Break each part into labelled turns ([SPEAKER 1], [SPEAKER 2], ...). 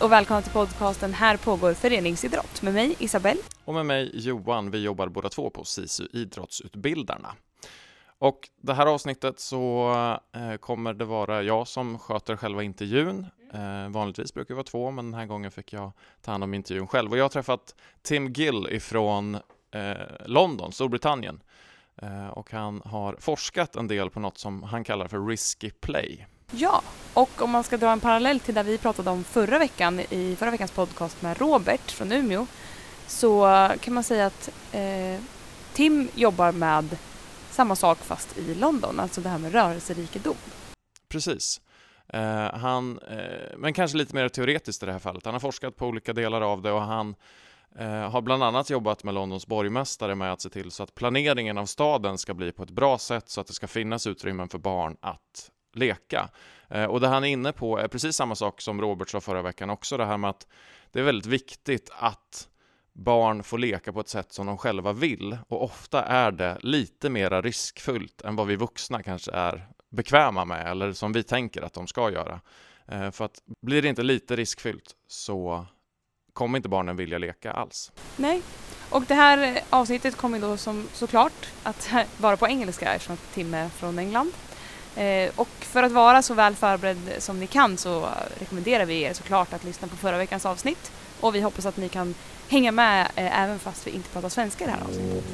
[SPEAKER 1] och välkomna till podcasten Här pågår föreningsidrott med mig Isabelle.
[SPEAKER 2] Och med mig Johan. Vi jobbar båda två på SISU Idrottsutbildarna. Och det här avsnittet så eh, kommer det vara jag som sköter själva intervjun. Eh, vanligtvis brukar det vara två, men den här gången fick jag ta hand om intervjun själv. Och jag har träffat Tim Gill ifrån eh, London, Storbritannien. Eh, och han har forskat en del på något som han kallar för risky play.
[SPEAKER 1] Ja, och om man ska dra en parallell till det vi pratade om förra veckan i förra veckans podcast med Robert från Umeå så kan man säga att eh, Tim jobbar med samma sak fast i London, alltså det här med rörelserikedom.
[SPEAKER 2] Precis. Eh, han, eh, men kanske lite mer teoretiskt i det här fallet. Han har forskat på olika delar av det och han eh, har bland annat jobbat med Londons borgmästare med att se till så att planeringen av staden ska bli på ett bra sätt så att det ska finnas utrymmen för barn att leka. Eh, och det han är inne på är precis samma sak som Robert sa förra veckan också, det här med att det är väldigt viktigt att barn får leka på ett sätt som de själva vill och ofta är det lite mera riskfyllt än vad vi vuxna kanske är bekväma med eller som vi tänker att de ska göra. Eh, för att blir det inte lite riskfyllt så kommer inte barnen vilja leka alls.
[SPEAKER 1] Nej, och det här eh, avsnittet kommer då som såklart att vara på engelska eftersom Tim är från England. Eh, och för att vara så väl förberedd som ni kan så rekommenderar vi er såklart att lyssna på förra veckans avsnitt och vi hoppas att ni kan hänga med eh, även fast vi inte pratar svenska i det här avsnittet.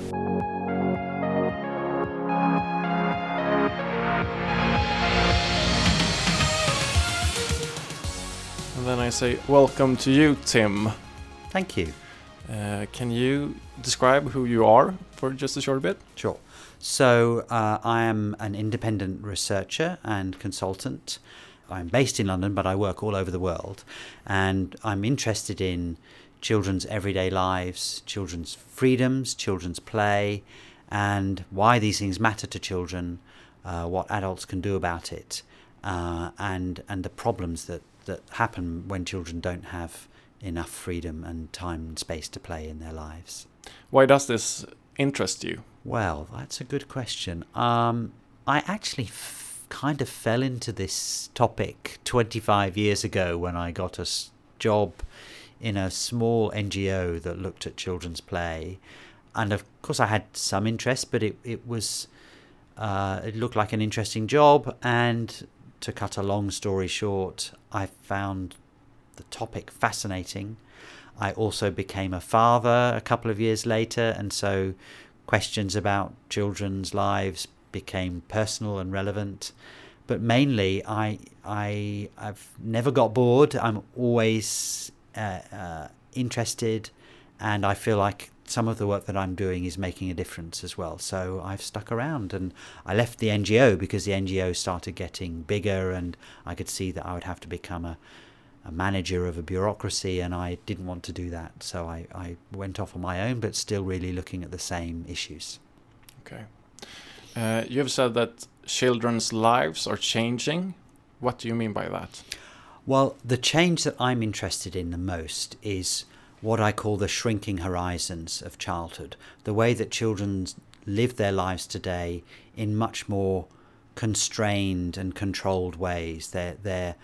[SPEAKER 2] And then I say welcome to you Tim.
[SPEAKER 3] Thank you.
[SPEAKER 2] Uh, can you describe who you are for just a short bit?
[SPEAKER 3] Sure. So, uh, I am an independent researcher and consultant. I'm based in London, but I work all over the world. And I'm interested in children's everyday lives, children's freedoms, children's play, and why these things matter to children, uh, what adults can do about it, uh, and, and the problems that, that happen when children don't have enough freedom and time and space to play in their lives.
[SPEAKER 2] Why does this interest you?
[SPEAKER 3] Well, that's a good question. Um, I actually f- kind of fell into this topic 25 years ago when I got a s- job in a small NGO that looked at children's play. And of course, I had some interest, but it, it was. Uh, it looked like an interesting job, and to cut a long story short, I found the topic fascinating. I also became a father a couple of years later, and so questions about children's lives became personal and relevant. But mainly, I I I've never got bored. I'm always uh, uh, interested, and I feel like some of the work that I'm doing is making a difference as well. So I've stuck around, and I left the NGO because the NGO started getting bigger, and I could see that I would have to become a a manager of a bureaucracy, and I didn't want to do that. So I, I went off on my own, but still really looking at the same issues.
[SPEAKER 2] Okay. Uh, you have said that children's lives are changing. What do you mean by that?
[SPEAKER 3] Well, the change that I'm interested in the most is what I call the shrinking horizons of childhood. The way that children live their lives today in much more constrained and controlled ways. They're, they're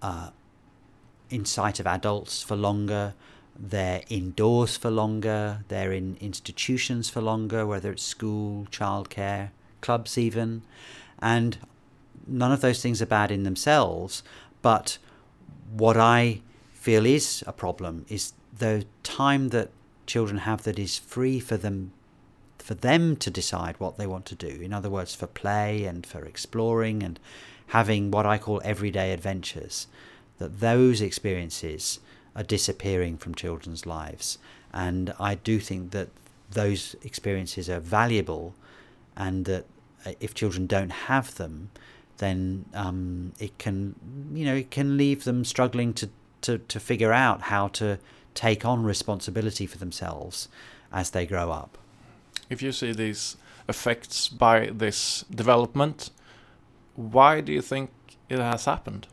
[SPEAKER 3] uh, in sight of adults for longer. They're indoors for longer. They're in institutions for longer, whether it's school, childcare, clubs, even. And none of those things are bad in themselves. But what I feel is a problem is the time that children have that is free for them for them to decide what they want to do. In other words, for play and for exploring and having what I call everyday adventures that those experiences are disappearing from children's lives. And I do think that those experiences are valuable, and that uh, if children don't have them, then um, it can, you know, it can leave them struggling to, to, to figure out how to take on responsibility for themselves as they grow up.
[SPEAKER 2] If you see these effects by this development, why do you think it has happened?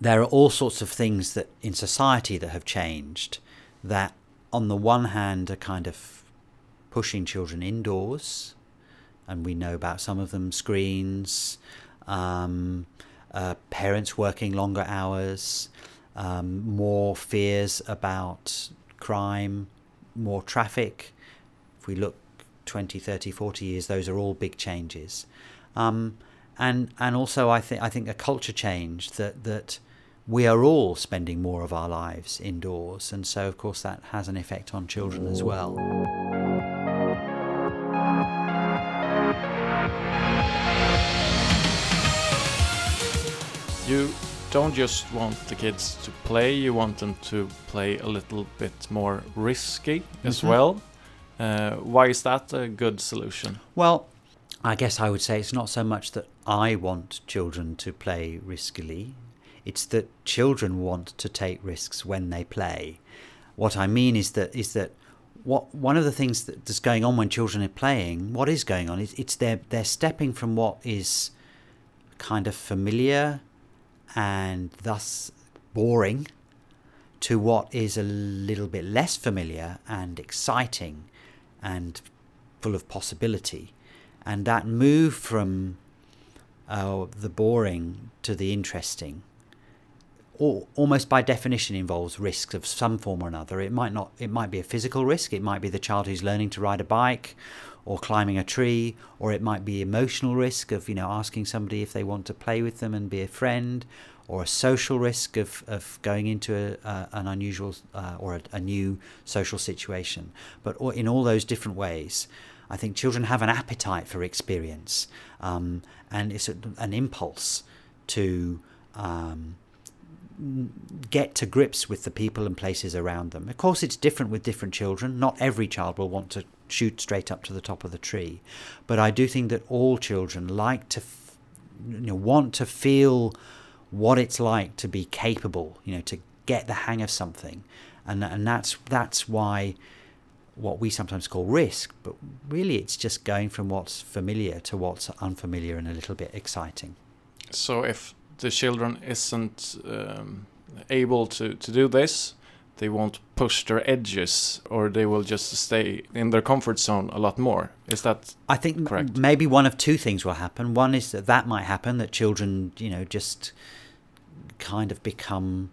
[SPEAKER 3] There are all sorts of things that in society that have changed that on the one hand are kind of pushing children indoors and we know about some of them screens um, uh, parents working longer hours um, more fears about crime, more traffic. If we look 20, 30, 40 years, those are all big changes. Um, and and also I think I think a culture change that that we are all spending more of our lives indoors, and so of course that has an effect on children as well.
[SPEAKER 2] You don't just want the kids to play, you want them to play a little bit more risky as
[SPEAKER 3] Mhm.
[SPEAKER 2] well. Uh, why is that a good solution?
[SPEAKER 3] Well, I guess I would say it's not so much that I want children to play riskily, it's that children want to take risks when they play. What I mean is that is that what one of the things that, that's going on when children are playing, what is going on is it's they're they're stepping from what is kind of familiar and thus boring to what is a little bit less familiar and exciting and full of possibility. And that move from uh, the boring to the interesting al- almost by definition involves risks of some form or another. It might not it might be a physical risk, it might be the child who's learning to ride a bike or climbing a tree, or it might be emotional risk of, you know, asking somebody if they want to play with them and be a friend, or a social risk of, of going into a, uh, an unusual uh, or a, a new social situation. But in all those different ways, I think children have an appetite for experience, um, and it's a, an impulse to um, get to grips with the people and places around them. Of course, it's different with different children. Not every child will want to shoot straight up to the top of the tree, but I do think that all children like to, f- you know, want to feel what it's like to be capable. You know, to get the hang of something, and and that's that's why what we sometimes call risk, but really it's just going from what's familiar to what's unfamiliar and a little bit exciting.
[SPEAKER 2] So if the children isn't um, able to, to do this, they won't push their edges or they will just stay in their comfort zone a lot more. Is that
[SPEAKER 3] I think m-
[SPEAKER 2] Correct.
[SPEAKER 3] maybe one of two things will happen. One is that that might happen, that children, you know, just kind of become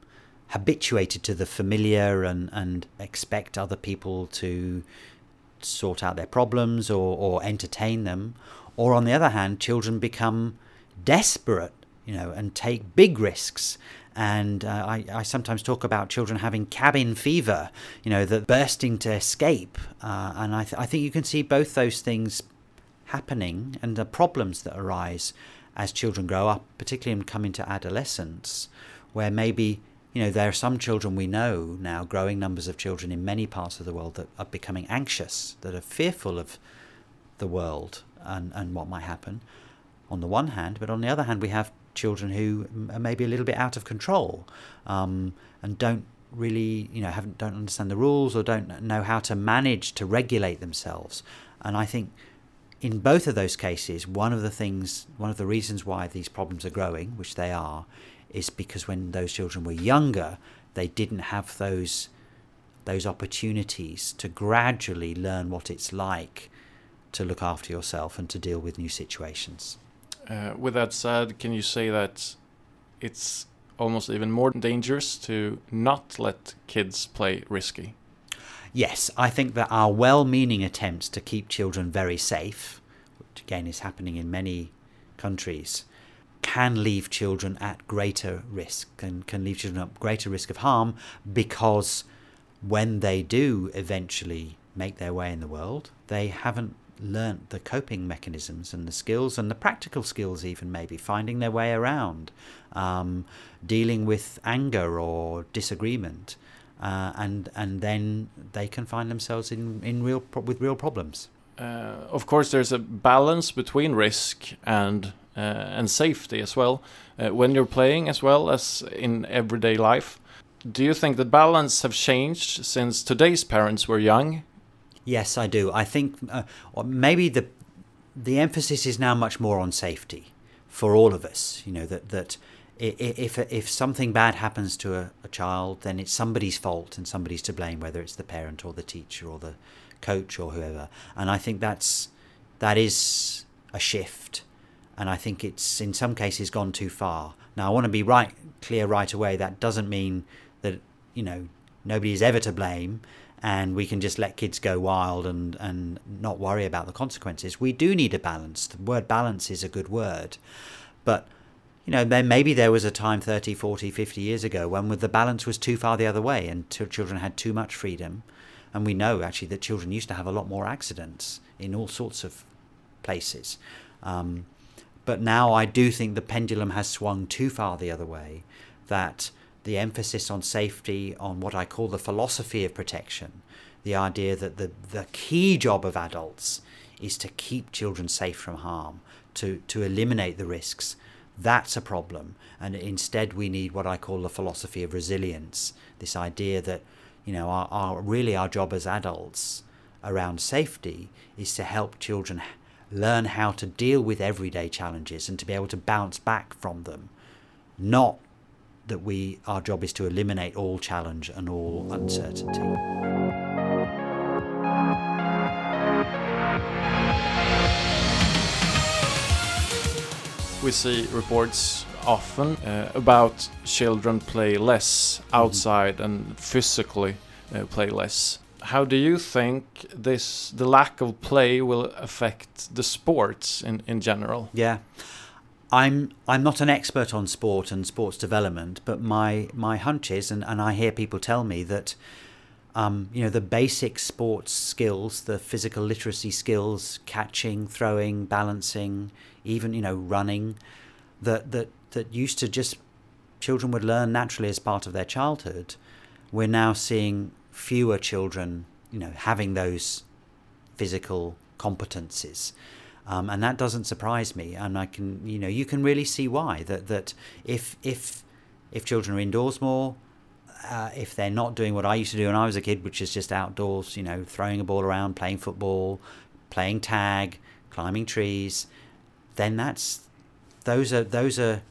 [SPEAKER 3] habituated to the familiar and, and expect other people to sort out their problems or, or entertain them. Or on the other hand, children become desperate, you know, and take big risks. And uh, I, I sometimes talk about children having cabin fever, you know, the bursting to escape. Uh, and I, th- I think you can see both those things happening and the problems that arise as children grow up, particularly and come into adolescence, where maybe you know there are some children we know now, growing numbers of children in many parts of the world that are becoming anxious, that are fearful of the world and, and what might happen. On the one hand, but on the other hand, we have children who are maybe a little bit out of control um, and don't really, you know, haven't don't understand the rules or don't know how to manage to regulate themselves. And I think in both of those cases, one of the things, one of the reasons why these problems are growing, which they are, is because when those children were younger, they didn't have those those opportunities to gradually learn what it's like to look after yourself and to deal with new situations.
[SPEAKER 2] Uh, with that said, can you say that it's almost even more dangerous to not let kids play risky?
[SPEAKER 3] Yes, I think that our well meaning attempts to keep children very safe, which again is happening in many countries, can leave children at greater risk and can leave children at greater risk of harm because when they do eventually make their way in the world, they haven't learnt the coping mechanisms and the skills and the practical skills, even maybe finding their way around, um, dealing with anger or disagreement. Uh, and and then they can find themselves in, in real pro- with real problems.
[SPEAKER 2] Uh, of course, there's a balance between risk and uh, and safety as well uh, when you're playing as well as in everyday life. Do you think the balance have changed since today's parents were young?
[SPEAKER 3] Yes, I do. I think uh, maybe the the emphasis is now much more on safety for all of us. You know that that if if something bad happens to a, a child, then it's somebody's fault and somebody's to blame, whether it's the parent or the teacher or the coach or whoever. And I think that's that is a shift, and I think it's in some cases gone too far. Now I want to be right clear right away. That doesn't mean that you know nobody is ever to blame, and we can just let kids go wild and and not worry about the consequences. We do need a balance. The word balance is a good word, but you know, maybe there was a time 30, 40, 50 years ago when the balance was too far the other way and children had too much freedom. And we know actually that children used to have a lot more accidents in all sorts of places. Um, but now I do think the pendulum has swung too far the other way, that the emphasis on safety, on what I call the philosophy of protection, the idea that the, the key job of adults is to keep children safe from harm, to, to eliminate the risks that's a problem. And instead, we need what I call the philosophy of resilience this idea that, you know, our, our really our job as adults around safety is to help children learn how to deal with everyday challenges and to be able to bounce back from them. Not that we our job is to eliminate all challenge and all uncertainty.
[SPEAKER 2] we see reports often uh, about children play less mm-hmm. outside mm -hmm. and physically uh, play less. How do you think this the lack of play will affect the sports in, in general?
[SPEAKER 3] Yeah. I'm I'm not an expert on sport and sports development, but my my hunch is, and, and I hear people tell me that um, you know the basic sports skills, the physical literacy skills, catching, throwing, balancing, even you know running that that that used to just children would learn naturally as part of their childhood. We're now seeing fewer children you know having those physical competencies um, and that doesn't surprise me. And i can you know you can really see why that that if if if children are indoors more uh, if they're not doing what I used to do when I was a kid, which is just outdoors, you know, throwing a ball around, playing football, playing tag, climbing trees, then that's those are those are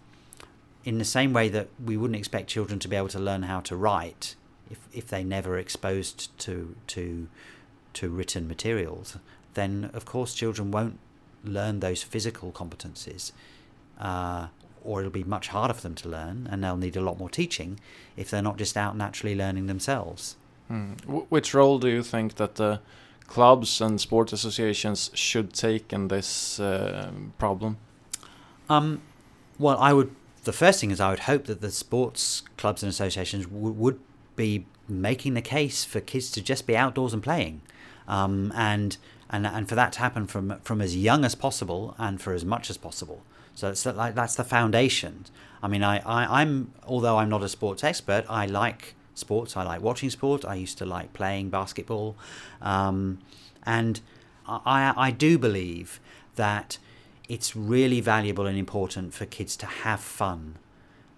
[SPEAKER 3] in the same way that we wouldn't expect children to be able to learn how to write if if they never exposed to to to written materials then of course children won't learn those physical competencies uh, or it'll be much harder for them to learn and they'll need a lot more teaching if they're not just out naturally learning themselves
[SPEAKER 2] hmm. which role do you think that the clubs and sports associations should take in this uh, problem?
[SPEAKER 3] Um, well, I would. The first thing is I would hope that the sports clubs and associations would be making the case for kids to just be outdoors and playing, um, and and and for that to happen from from as young as possible and for as much as possible. So it's like that's the foundation. I mean, I, I I'm although I'm not a sports expert, I like sports. I like watching sport. I used to like playing basketball. Um, and I, I do believe that it's really valuable and important for kids to have fun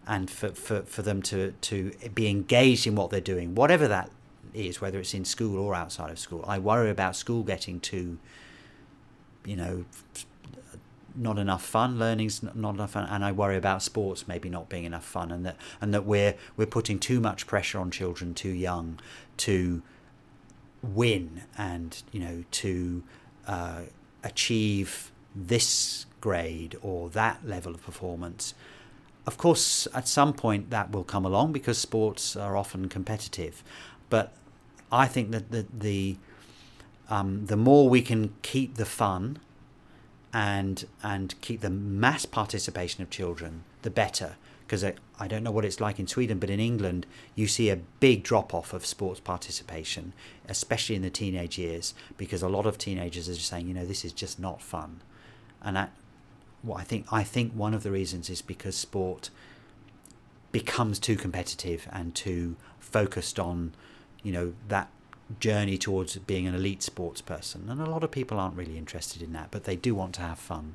[SPEAKER 3] and for, for, for them to, to be engaged in what they're doing, whatever that is, whether it's in school or outside of school. I worry about school getting too, you know, not enough fun. Learning's not enough fun, and I worry about sports maybe not being enough fun, and that and that we're we're putting too much pressure on children too young to win and you know to uh, achieve this grade or that level of performance. Of course, at some point that will come along because sports are often competitive, but I think that the the um, the more we can keep the fun and and keep the mass participation of children, the better. Because I, I don't know what it's like in Sweden, but in England, you see a big drop off of sports participation, especially in the teenage years, because a lot of teenagers are just saying, you know, this is just not fun. And that, well, I think I think one of the reasons is because sport becomes too competitive and too focused on, you know, that journey towards being an elite sports person. And a lot of people aren't really interested in that, but they do want to have fun.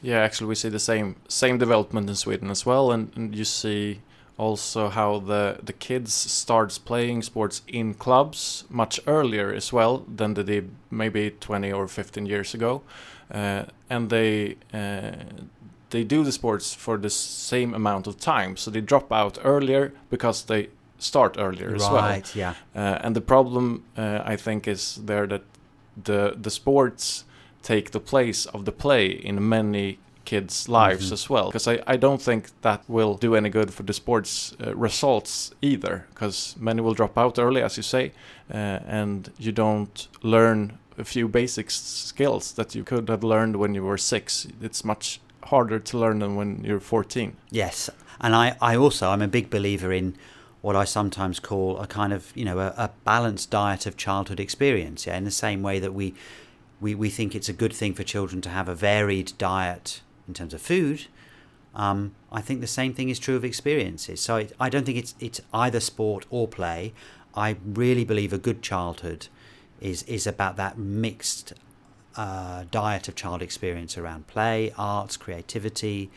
[SPEAKER 2] Yeah, actually, we see the same same development in Sweden as well, and, and you see also how the the kids starts playing sports in clubs much earlier as well than they did maybe 20 or 15 years ago, uh, and they. Uh, they do the sports for the same amount of time, so they drop out earlier because they start earlier
[SPEAKER 3] right,
[SPEAKER 2] as well.
[SPEAKER 3] Right. Yeah.
[SPEAKER 2] Uh, and the problem uh, I think is there that the the sports take the place of the play in many kids' lives
[SPEAKER 3] Mhm.
[SPEAKER 2] as well. Because I, I don't think that will do any good for the sports uh, results either. Because many will drop out early, as you say, uh, and you don't learn a few basic s- skills that you could have learned when you were six. It's much harder to learn than when you're 14.
[SPEAKER 3] Yes, and I, I also I'm a big believer in what I sometimes call a kind of you know a, a balanced diet of childhood experience. Yeah, in the same way that we, we we think it's a good thing for children to have a varied diet in terms of food. Um, I think the same thing is true of experiences. So it, I don't think it's it's either sport or play. I really believe a good childhood is is about that mixed uh, diet of child experience around play, arts, creativity,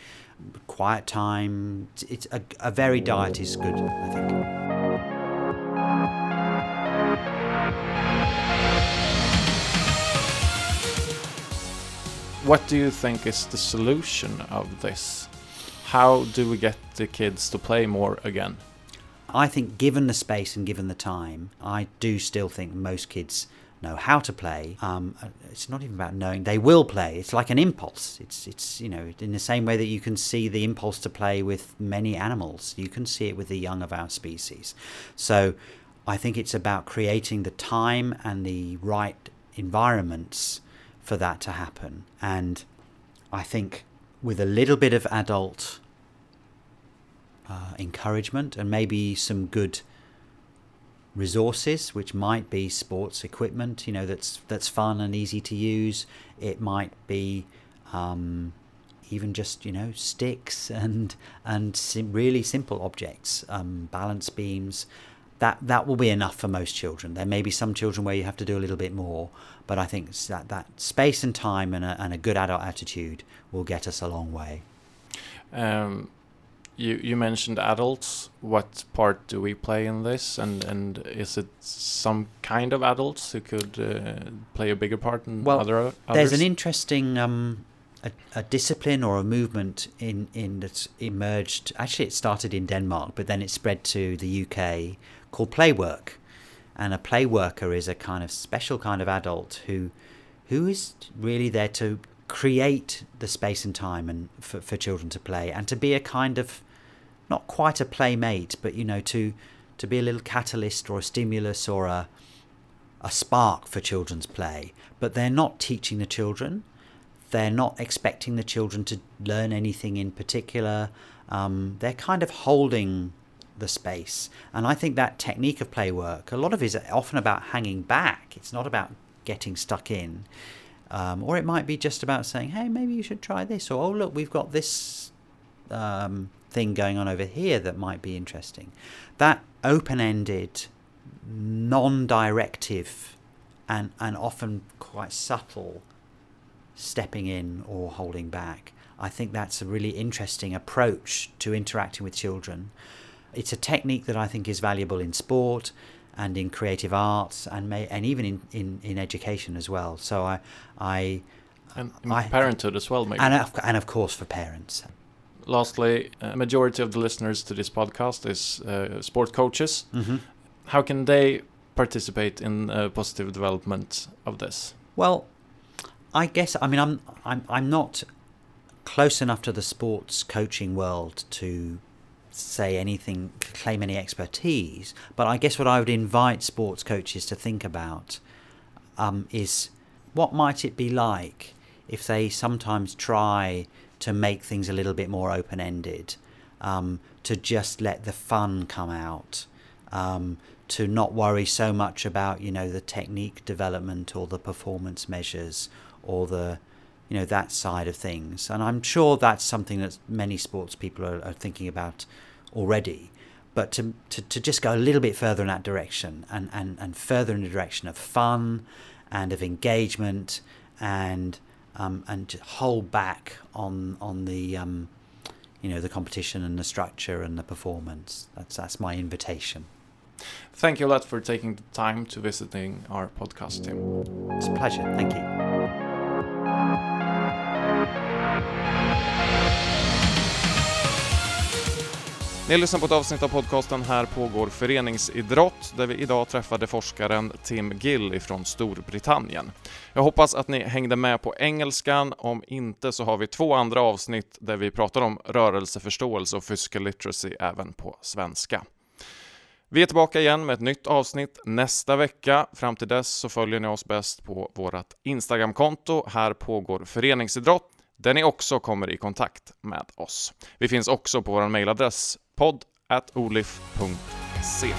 [SPEAKER 3] quiet time. It's, it's a, a varied diet is good, I think.
[SPEAKER 2] What do you think is the solution of this? How do we get the kids to play more again?
[SPEAKER 3] I think, given the space and given the time, I do still think most kids know how to play. Um, it's not even about knowing; they will play. It's like an impulse. It's it's you know in the same way that you can see the impulse to play with many animals, you can see it with the young of our species. So, I think it's about creating the time and the right environments for that to happen. And I think with a little bit of adult uh, encouragement and maybe some good resources, which might be sports equipment, you know, that's that's fun and easy to use. It might be um, even just you know sticks and and sim- really simple objects, um, balance beams. That that will be enough for most children. There may be some children where you have to do a little bit more, but I think that that space and time and a, and a good adult attitude will get us a long way.
[SPEAKER 2] Um, you you mentioned adults. What part do we play in this? And and is it some kind of adults who could uh, play a bigger part than
[SPEAKER 3] Well,
[SPEAKER 2] other others?
[SPEAKER 3] There's an interesting um, a, a discipline or a movement in in that's emerged. Actually, it started in Denmark, but then it spread to the UK called play work. And a play worker is a kind of special kind of adult who who is really there to create the space and time and for, for children to play and to be a kind of not quite a playmate but you know to to be a little catalyst or a stimulus or a a spark for children's play. But they're not teaching the children. They're not expecting the children to learn anything in particular. Um, they're kind of holding the space. And i think that technique of play work a lot of it is often about hanging back. It's not about getting stuck in um, or it might be just about saying, hey, maybe you should try this, or oh, look, we've got this um, thing going on over here that might be interesting. That open ended, non directive, and, and often quite subtle stepping in or holding back. I think that's a really interesting approach to interacting with children. It's a technique that I think is valuable in sport and in creative arts and may, and even in, in, in education as well. So I I
[SPEAKER 2] and
[SPEAKER 3] I-
[SPEAKER 2] parenthood as well, maybe.
[SPEAKER 3] and of, and of course for parents.
[SPEAKER 2] Lastly, a majority of the listeners to this podcast is uh, sport coaches.
[SPEAKER 3] hmm
[SPEAKER 2] How can they participate in uh, positive development of this?
[SPEAKER 3] Well, I guess I mean I'm I'm I'm not close enough to the sports coaching world to say anything claim any expertise, but I guess what I would invite sports coaches to think about um, is what might it be like if they sometimes try to make things a little bit more open ended, um, to just let the fun come out, um, to not worry so much about you know the technique development or the performance measures or the you know that side of things. And I'm sure that's something that many sports people are, are thinking about already. But to, to, to just go a little bit further in that direction and, and, and further in the direction of fun and of engagement and um, and to hold back on on the um, you know the competition and the structure and the performance. That's that's my invitation.
[SPEAKER 2] Thank you a lot for taking the time to visiting our podcast, Tim.
[SPEAKER 3] It's a pleasure. Thank you.
[SPEAKER 2] Ni lyssnar på ett avsnitt av podcasten Här pågår föreningsidrott där vi idag träffade forskaren Tim Gill från Storbritannien. Jag hoppas att ni hängde med på engelskan. Om inte så har vi två andra avsnitt där vi pratar om rörelseförståelse och physical literacy även på svenska. Vi är tillbaka igen med ett nytt avsnitt nästa vecka. Fram till dess så följer ni oss bäst på vårt Instagramkonto. Här pågår föreningsidrott där ni också kommer i kontakt med oss. Vi finns också på vår mejladress podd at olif.se.